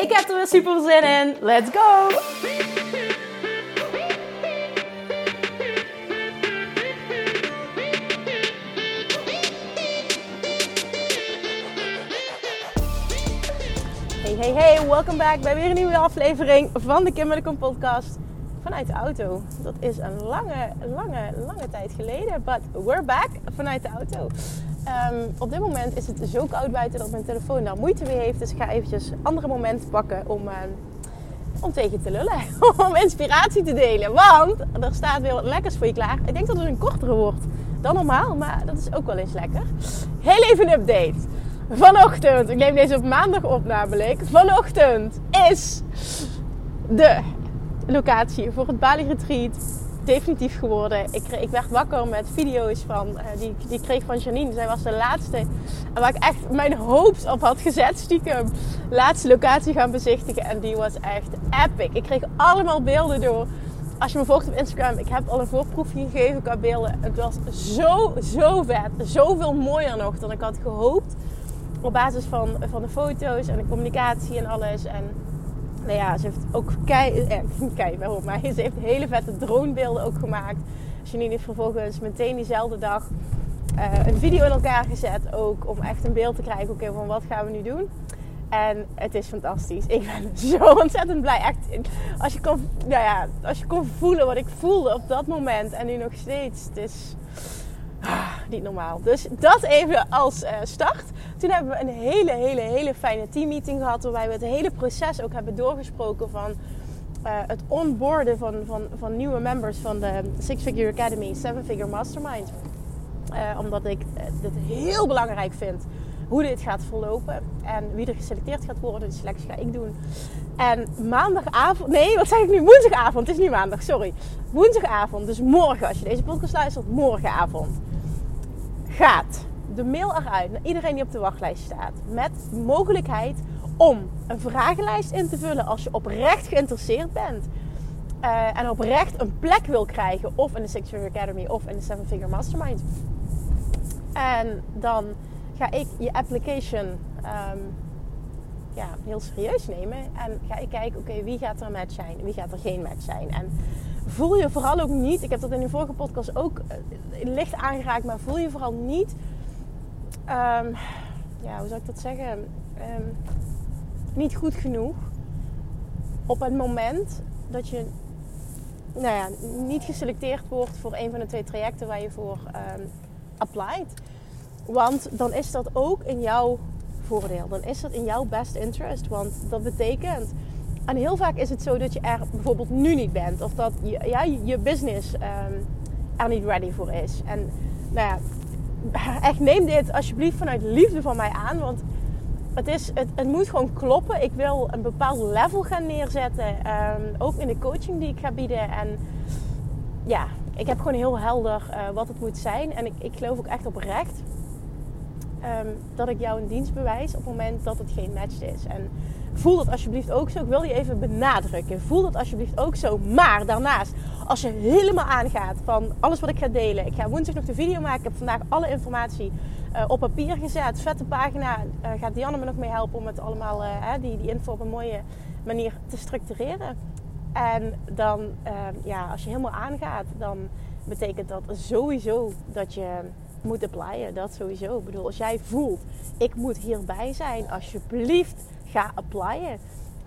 Ik heb er weer super zin in. Let's go! Hey, hey, hey, welkom back bij weer een nieuwe aflevering van de Kim podcast vanuit de auto. Dat is een lange, lange, lange tijd geleden, but we're back vanuit de auto. Ehm, op dit moment is het zo koud buiten dat mijn telefoon daar moeite mee heeft. Dus ik ga eventjes andere momenten pakken om, uh, om tegen te lullen. om inspiratie te delen. Want er staat weer wat lekkers voor je klaar. Ik denk dat het een kortere wordt dan normaal. Maar dat is ook wel eens lekker. Heel even een update. Vanochtend, ik neem deze op maandag op namelijk. Vanochtend is de locatie voor het Bali Retreat definitief geworden. Ik, ik werd wakker met video's van, uh, die, die kreeg van Janine. Zij was de laatste. En waar ik echt mijn hoop op had gezet, stiekem. Laatste locatie gaan bezichtigen. En die was echt epic. Ik kreeg allemaal beelden door. Als je me volgt op Instagram, ik heb al een voorproefje gegeven qua beelden. Het was zo, zo vet. Zoveel mooier nog dan ik had gehoopt. Op basis van, van de foto's en de communicatie en alles. En nou ja, ze heeft ook kei, eh, kei waarom, maar ze heeft hele vette dronebeelden ook gemaakt. Janine heeft vervolgens meteen diezelfde dag uh, een video in elkaar gezet ook om echt een beeld te krijgen oké, van wat gaan we nu doen. En het is fantastisch. Ik ben zo ontzettend blij. Echt, als je kon, nou ja, als je kon voelen wat ik voelde op dat moment en nu nog steeds. Het is ah, niet normaal. Dus dat even als uh, start. Toen hebben we een hele, hele, hele fijne teammeeting gehad. Waarbij we het hele proces ook hebben doorgesproken van uh, het onboarden van, van, van nieuwe members van de Six Figure Academy, Seven Figure Mastermind. Uh, omdat ik het heel belangrijk vind hoe dit gaat verlopen. En wie er geselecteerd gaat worden, die selectie ga ik doen. En maandagavond, nee, wat zeg ik nu? Woensdagavond, het is niet maandag, sorry. Woensdagavond, dus morgen, als je deze podcast luistert, morgenavond gaat de mail eruit naar iedereen die op de wachtlijst staat. Met mogelijkheid om een vragenlijst in te vullen als je oprecht geïnteresseerd bent. Uh, en oprecht een plek wil krijgen. Of in de Six Figure Academy of in de Seven Figure Mastermind. En dan ga ik je application um, ja, heel serieus nemen. En ga ik kijken, oké, wie gaat er een match zijn? Wie gaat er geen match zijn? En voel je vooral ook niet, ik heb dat in de vorige podcast ook uh, licht aangeraakt, maar voel je vooral niet um, ja, hoe zou ik dat zeggen? Um, niet goed genoeg op het moment dat je nou ja, niet geselecteerd wordt voor een van de twee trajecten waar je voor um, applied. Want dan is dat ook in jouw voordeel. Dan is dat in jouw best interest. Want dat betekent. En heel vaak is het zo dat je er bijvoorbeeld nu niet bent. Of dat je, ja, je business um, er niet ready voor is. En nou ja, echt neem dit alsjeblieft vanuit liefde van mij aan. Want het, is, het, het moet gewoon kloppen. Ik wil een bepaald level gaan neerzetten. Um, ook in de coaching die ik ga bieden. En ja, ik heb gewoon heel helder uh, wat het moet zijn. En ik, ik geloof ook echt oprecht um, dat ik jou een dienst bewijs op het moment dat het geen match is. En voel dat alsjeblieft ook zo. Ik wil je even benadrukken. Voel dat alsjeblieft ook zo. Maar daarnaast, als je helemaal aangaat van alles wat ik ga delen. Ik ga woensdag nog de video maken. Ik heb vandaag alle informatie uh, op papier gezet. Vette pagina. Uh, gaat Dianne me nog mee helpen om het allemaal, uh, die, die info op een mooie manier te structureren. En dan, ja, als je helemaal aangaat, dan betekent dat sowieso dat je moet applyen. Dat sowieso. Ik bedoel, als jij voelt, ik moet hierbij zijn, alsjeblieft ga applyen.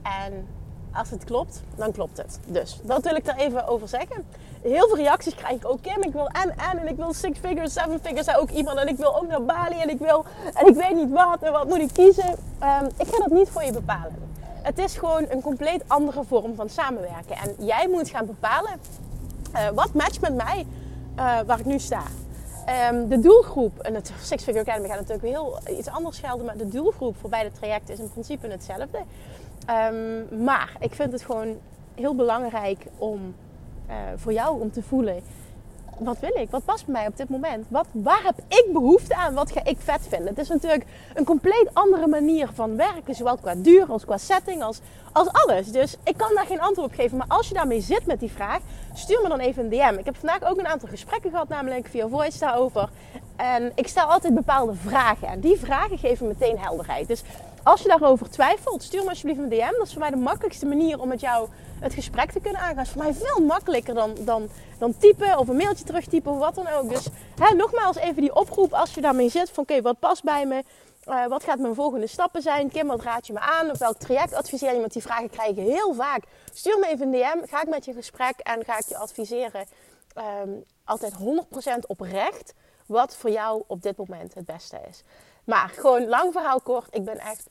En als het klopt, dan klopt het. Dus dat wil ik er even over zeggen. Heel veel reacties krijg ik ook. Kim, ik wil en en en ik wil six figures, seven figures, zei ook iemand. En ik wil ook naar Bali en ik wil en ik weet niet wat en wat moet ik kiezen. Um, ik ga dat niet voor je bepalen. Het is gewoon een compleet andere vorm van samenwerken. En jij moet gaan bepalen uh, wat matcht met mij uh, waar ik nu sta. Um, de doelgroep, en het Six Figure Academy gaat natuurlijk heel iets anders gelden, maar de doelgroep voor beide trajecten is in principe hetzelfde. Ehm, maar ik vind het gewoon heel belangrijk om uh, voor jou om te voelen wat wil ik? Wat past bij mij op dit moment? Wat, waar heb ik behoefte aan? Wat ga ik vet vinden? Het is natuurlijk een compleet andere manier van werken. Zowel qua duur als qua setting als, als alles. Dus ik kan daar geen antwoord op geven. Maar als je daarmee zit met die vraag, stuur me dan even een DM. Ik heb vandaag ook een aantal gesprekken gehad, namelijk via voice daarover. En ik stel altijd bepaalde vragen. En die vragen geven meteen helderheid. Dus als je daarover twijfelt, stuur me alsjeblieft een DM. Dat is voor mij de makkelijkste manier om met jou het gesprek te kunnen aangaan. Dat is voor mij veel makkelijker dan, dan, dan typen of een mailtje terugtypen of wat dan ook. Dus hè, nogmaals even die oproep als je daarmee zit van oké, wat past bij me? Uh, wat gaat mijn volgende stappen zijn? Kim, wat raad je me aan? Of welk traject adviseer je? Want die vragen krijg je heel vaak. Stuur me even een DM. Ga ik met je gesprek en ga ik je adviseren. Um, altijd 100% oprecht wat voor jou op dit moment het beste is. Maar gewoon lang verhaal kort. Ik ben echt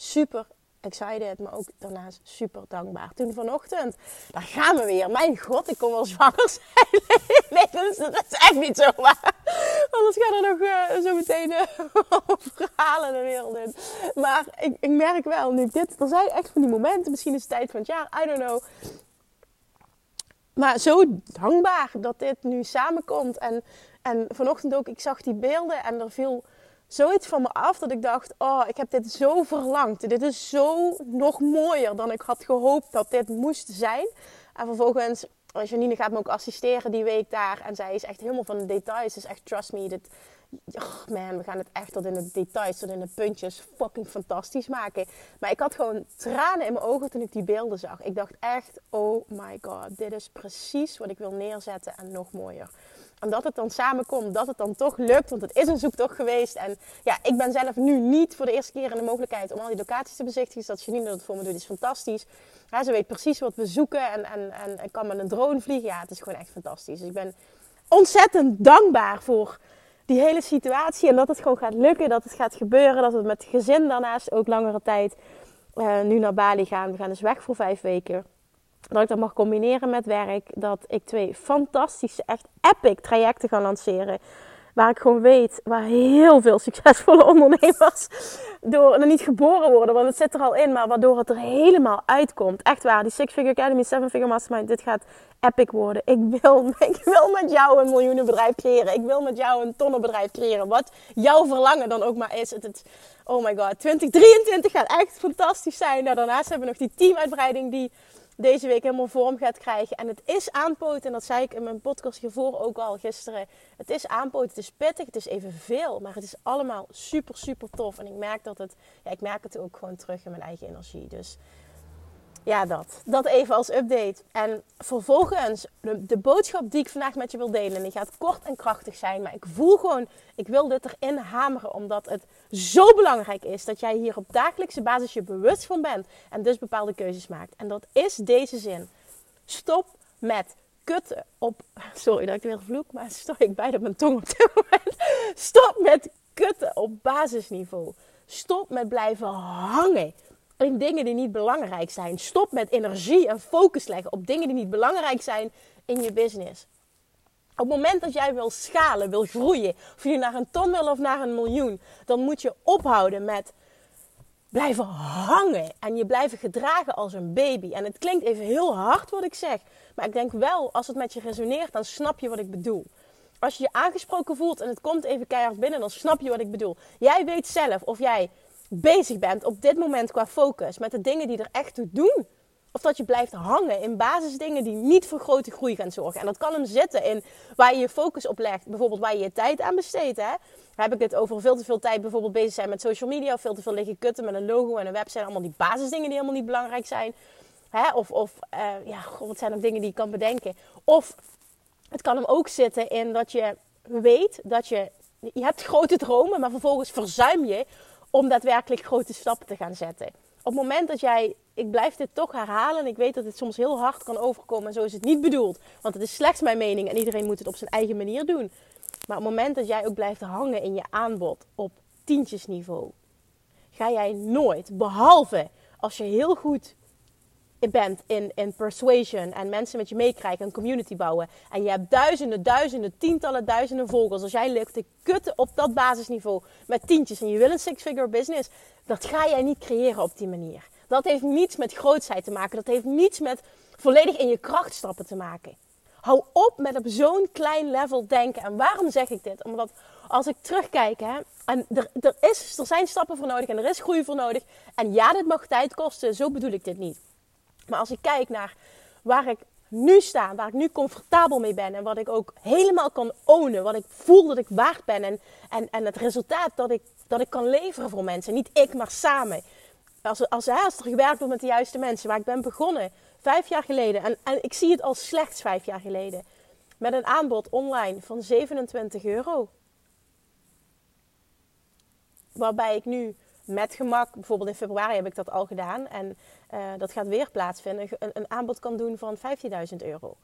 super excited, maar ook daarnaast super dankbaar. Toen vanochtend, daar gaan we weer. Mijn god, ik kon wel zwanger zijn. nee, dat is, dat is, echt niet zo. Maar anders gaan er nog uh, zo meteen uh, verhalen de wereld in. Maar ik, ik merk wel, nu dit, er zijn echt van die momenten, misschien is het tijd van het jaar, I don't know. Maar zo dankbaar dat dit nu samenkomt. En, en vanochtend ook, ik zag die beelden en er viel zoiets van me af dat ik dacht: Oh, ik heb dit zo verlangd. Dit is zo nog mooier dan ik had gehoopt dat dit moest zijn. En vervolgens, Janine gaat me ook assisteren die week daar. En zij is echt helemaal van de details. Dus echt, trust me, dit, man, we gaan het echt tot in de details, tot in de puntjes fucking fantastisch maken. Maar ik had gewoon tranen in mijn ogen toen ik die beelden zag. Ik dacht echt: Oh my god, dit is precies wat ik wil neerzetten en nog mooier. En dat het dan samenkomt, dat het dan toch lukt. Want het is een zoektocht geweest. En ja, ik ben zelf nu niet voor de eerste keer in de mogelijkheid om al die locaties te bezichtigen. Dat Janine dat voor me doet, is fantastisch. Ja, ze weet precies wat we zoeken en, en, en ik kan met een drone vliegen. Ja, het is gewoon echt fantastisch. Dus ik ben ontzettend dankbaar voor die hele situatie. En dat het gewoon gaat lukken, dat het gaat gebeuren. Dat we met gezin daarnaast ook langere tijd uh, nu naar Bali gaan. We gaan dus weg voor vijf weken dat ik dat mag combineren met werk. Dat ik twee fantastische, echt epic trajecten ga lanceren. Waar ik gewoon weet, waar heel veel succesvolle ondernemers door, niet geboren worden, want het zit er al in, maar waardoor het er helemaal uitkomt. Echt waar, die Six Figure Academy, Seven Figure Mastermind, dit gaat epic worden. Ik wil, ik wil met jou een miljoenenbedrijf creëren. Ik wil met jou een tonnenbedrijf creëren. Wat jouw verlangen dan ook maar is. Het, het, oh my god, 2023 gaat echt fantastisch zijn. Nou, daarnaast hebben we nog die teamuitbreiding die deze week helemaal vorm gaat krijgen. En het is aanpoten, en dat zei ik in mijn podcast hiervoor ook al gisteren. Het is aanpoten, het is pittig, het is evenveel, maar het is allemaal super, super tof. En ik merk dat het, ja, ik merk het ook gewoon terug in mijn eigen energie. Dus ja, dat. Dat even als update. En vervolgens, de, boodschap die ik vandaag met je wil delen. En die gaat kort en krachtig zijn. Maar ik voel gewoon, ik wil dit erin hameren. Omdat het zo belangrijk is dat jij hier op dagelijkse basis je bewust van bent. En dus bepaalde keuzes maakt. En dat is deze zin. Stop met kutten op... Sorry dat ik weer vloek, maar stoor ik bijna mijn tong op dit moment. Stop met kutten op basisniveau. Stop met blijven hangen in dingen die niet belangrijk zijn. Stop met energie en focus leggen op dingen die niet belangrijk zijn in je business. Op het moment dat jij wil schalen, wil groeien, of je naar een ton wil of naar een miljoen, dan moet je ophouden met blijven hangen en je blijven gedragen als een baby. En het klinkt even heel hard wat ik zeg, maar ik denk wel, als het met je resoneert, dan snap je wat ik bedoel. Als je je aangesproken voelt en het komt even keihard binnen, dan snap je wat ik bedoel. Jij weet zelf of jij bezig bent op dit moment qua focus met de dingen die er echt toe doen. Of dat je blijft hangen in basisdingen die niet voor grote groei gaan zorgen. En dat kan hem zitten in waar je je focus op legt. Bijvoorbeeld waar je je tijd aan besteedt. Hè? heb ik het over veel te veel tijd bijvoorbeeld bezig zijn met social media. Of veel te veel liggen kutten met een logo en een website. Allemaal die basisdingen die helemaal niet belangrijk zijn. Hè? Of, of uh, ja, wat zijn nog dingen die je kan bedenken. Of het kan hem ook zitten in dat je weet dat je... Je hebt grote dromen, maar vervolgens verzuim je om daadwerkelijk grote stappen te gaan zetten. Op het moment dat jij, ik blijf dit toch herhalen, en ik weet dat het soms heel hard kan overkomen, en zo is het niet bedoeld, want het is slechts mijn mening en iedereen moet het op zijn eigen manier doen. Maar op het moment dat jij ook blijft hangen in je aanbod op tientjesniveau, ga jij nooit, behalve als je heel goed bent in, in persuasion en mensen met je meekrijgen, een community bouwen. En je hebt duizenden, duizenden, tientallen duizenden volgers. Als jij lukt te kutten op dat basisniveau met tientjes en je wil een six-figure business, dat ga jij niet creëren op die manier. Dat heeft niets met grootheid te maken. Dat heeft niets met volledig in je kracht stappen te maken. Hou op met op zo'n klein level denken. En waarom zeg ik dit? Omdat als ik terugkijk, hè, en er, er, is, er zijn stappen voor nodig en er is groei voor nodig. En ja, dit mag tijd kosten, zo bedoel ik dit niet. Maar als ik kijk naar waar ik nu sta, waar ik nu comfortabel mee ben en wat ik ook helemaal kan ownen, wat ik voel dat ik waard ben en, en, en het resultaat dat ik, dat ik kan leveren voor mensen. Niet ik, maar samen. Als, als, als er gewerkt wordt met de juiste mensen, waar ik ben begonnen vijf jaar geleden, en, en ik zie het al slechts vijf jaar geleden, met een aanbod online van 27 euro. Waarbij ik nu met gemak, bijvoorbeeld in februari heb ik dat al gedaan. En uh, dat gaat weer plaatsvinden. Een, een aanbod kan doen van 15.000 euro.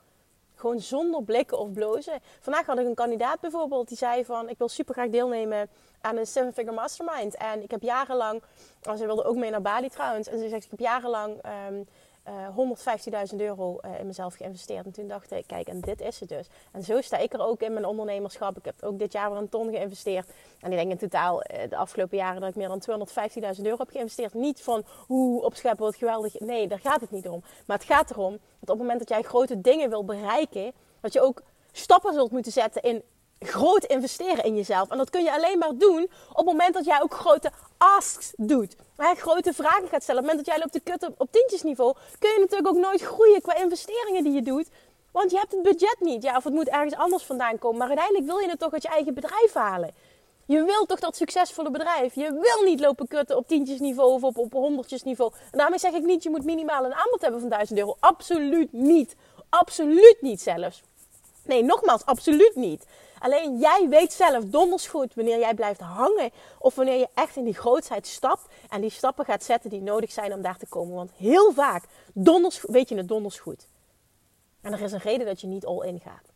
Gewoon zonder blikken of blozen. Vandaag had ik een kandidaat bijvoorbeeld die zei van... ik wil super graag deelnemen aan een Seven Figure Mastermind. En ik heb jarenlang... Oh, ze wilde ook mee naar Bali trouwens. En ze zegt, ik heb jarenlang um, uh, 115.000 euro uh, in mezelf geïnvesteerd. En toen dacht ik, kijk, en dit is het dus. En zo sta ik er ook in mijn ondernemerschap. Ik heb ook dit jaar weer een ton geïnvesteerd. En ik denk in totaal uh, de afgelopen jaren dat ik meer dan 215.000 euro heb geïnvesteerd. Niet van, hoe opscheppen, wat geweldig. Nee, daar gaat het niet om. Maar het gaat erom dat op het moment dat jij grote dingen wil bereiken... dat je ook stappen zult moeten zetten in groot investeren in jezelf. En dat kun je alleen maar doen op het moment dat jij ook grote asks doet. Je grote vragen gaat stellen. Op het moment dat jij loopt te kutten op tientjesniveau, kun je natuurlijk ook nooit groeien qua investeringen die je doet. Want je hebt het budget niet. Ja, of het moet ergens anders vandaan komen. Maar uiteindelijk wil je het toch uit je eigen bedrijf halen. Je wilt toch dat succesvolle bedrijf. Je wil niet lopen kutten op tientjesniveau of op, op honderdjesniveau. En daarmee zeg ik niet, je moet minimaal een aanbod hebben van 1000 euro. Absoluut niet. Absoluut niet zelfs. Nee, nogmaals, absoluut niet. Alleen jij weet zelf donders goed wanneer jij blijft hangen of wanneer je echt in die grootheid stapt en die stappen gaat zetten die nodig zijn om daar te komen. Want heel vaak donders, weet je het donders goed. En er is een reden dat je niet all in gaat.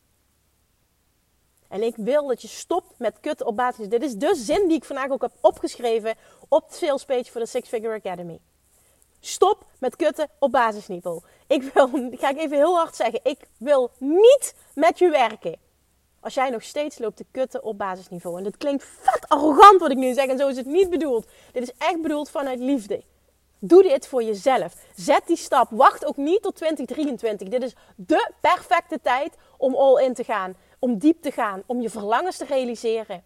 En ik wil dat je stopt met kutten op basis. Dit is de zin die ik vandaag ook heb opgeschreven op de sales page voor de Six Figure Academy. Stop met kutten op basisniveau. Ik wil, ga ik even heel hard zeggen, ik wil niet met je werken. Als jij nog steeds loopt te kutten op basisniveau. En dit klinkt vet arrogant wat ik nu zeg. En zo is het niet bedoeld. Dit is echt bedoeld vanuit liefde. Doe dit voor jezelf. Zet die stap. Wacht ook niet tot 2023. Dit is de perfecte tijd om all in te gaan. Om diep te gaan. Om je verlangens te realiseren.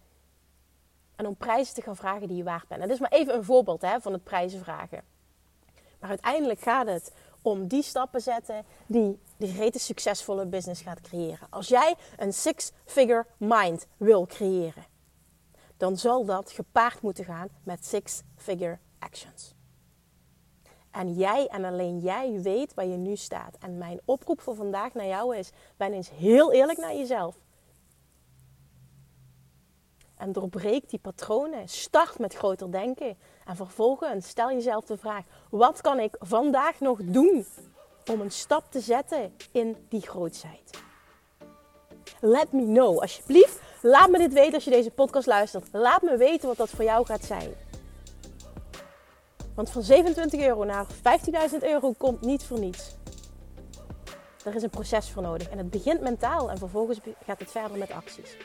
En om prijzen te gaan vragen die je waard bent. En dit is maar even een voorbeeld hè, van het prijzen vragen. Maar uiteindelijk gaat het om die stappen zetten die de grote succesvolle business gaat creëren. Als jij een six-figure mind wil creëren, dan zal dat gepaard moeten gaan met six-figure actions. En jij en alleen jij weet waar je nu staat. En mijn oproep voor vandaag naar jou is: ben eens heel eerlijk naar jezelf. En doorbreek die patronen. Start met groter denken. En vervolgens stel jezelf de vraag: wat kan ik vandaag nog doen om een stap te zetten in die grootheid? Let me know, alsjeblieft. Laat me dit weten als je deze podcast luistert. Laat me weten wat dat voor jou gaat zijn. Want van 27 euro naar 15.000 euro komt niet voor niets. Er is een proces voor nodig. En het begint mentaal en vervolgens gaat het verder met acties.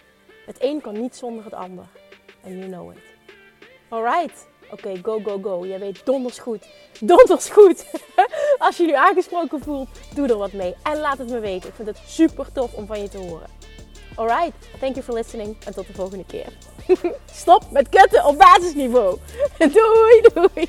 Het een kan niet zonder het ander. En you know it. Alright. Oké, go, go, go. Jij weet donders goed. Donders goed. Als je je nu aangesproken voelt, doe er wat mee. En laat het me weten. Ik vind het super tof om van je te horen. Alright. Thank you for listening. En tot de volgende keer. Stop met kutten op basisniveau. Doei, doei.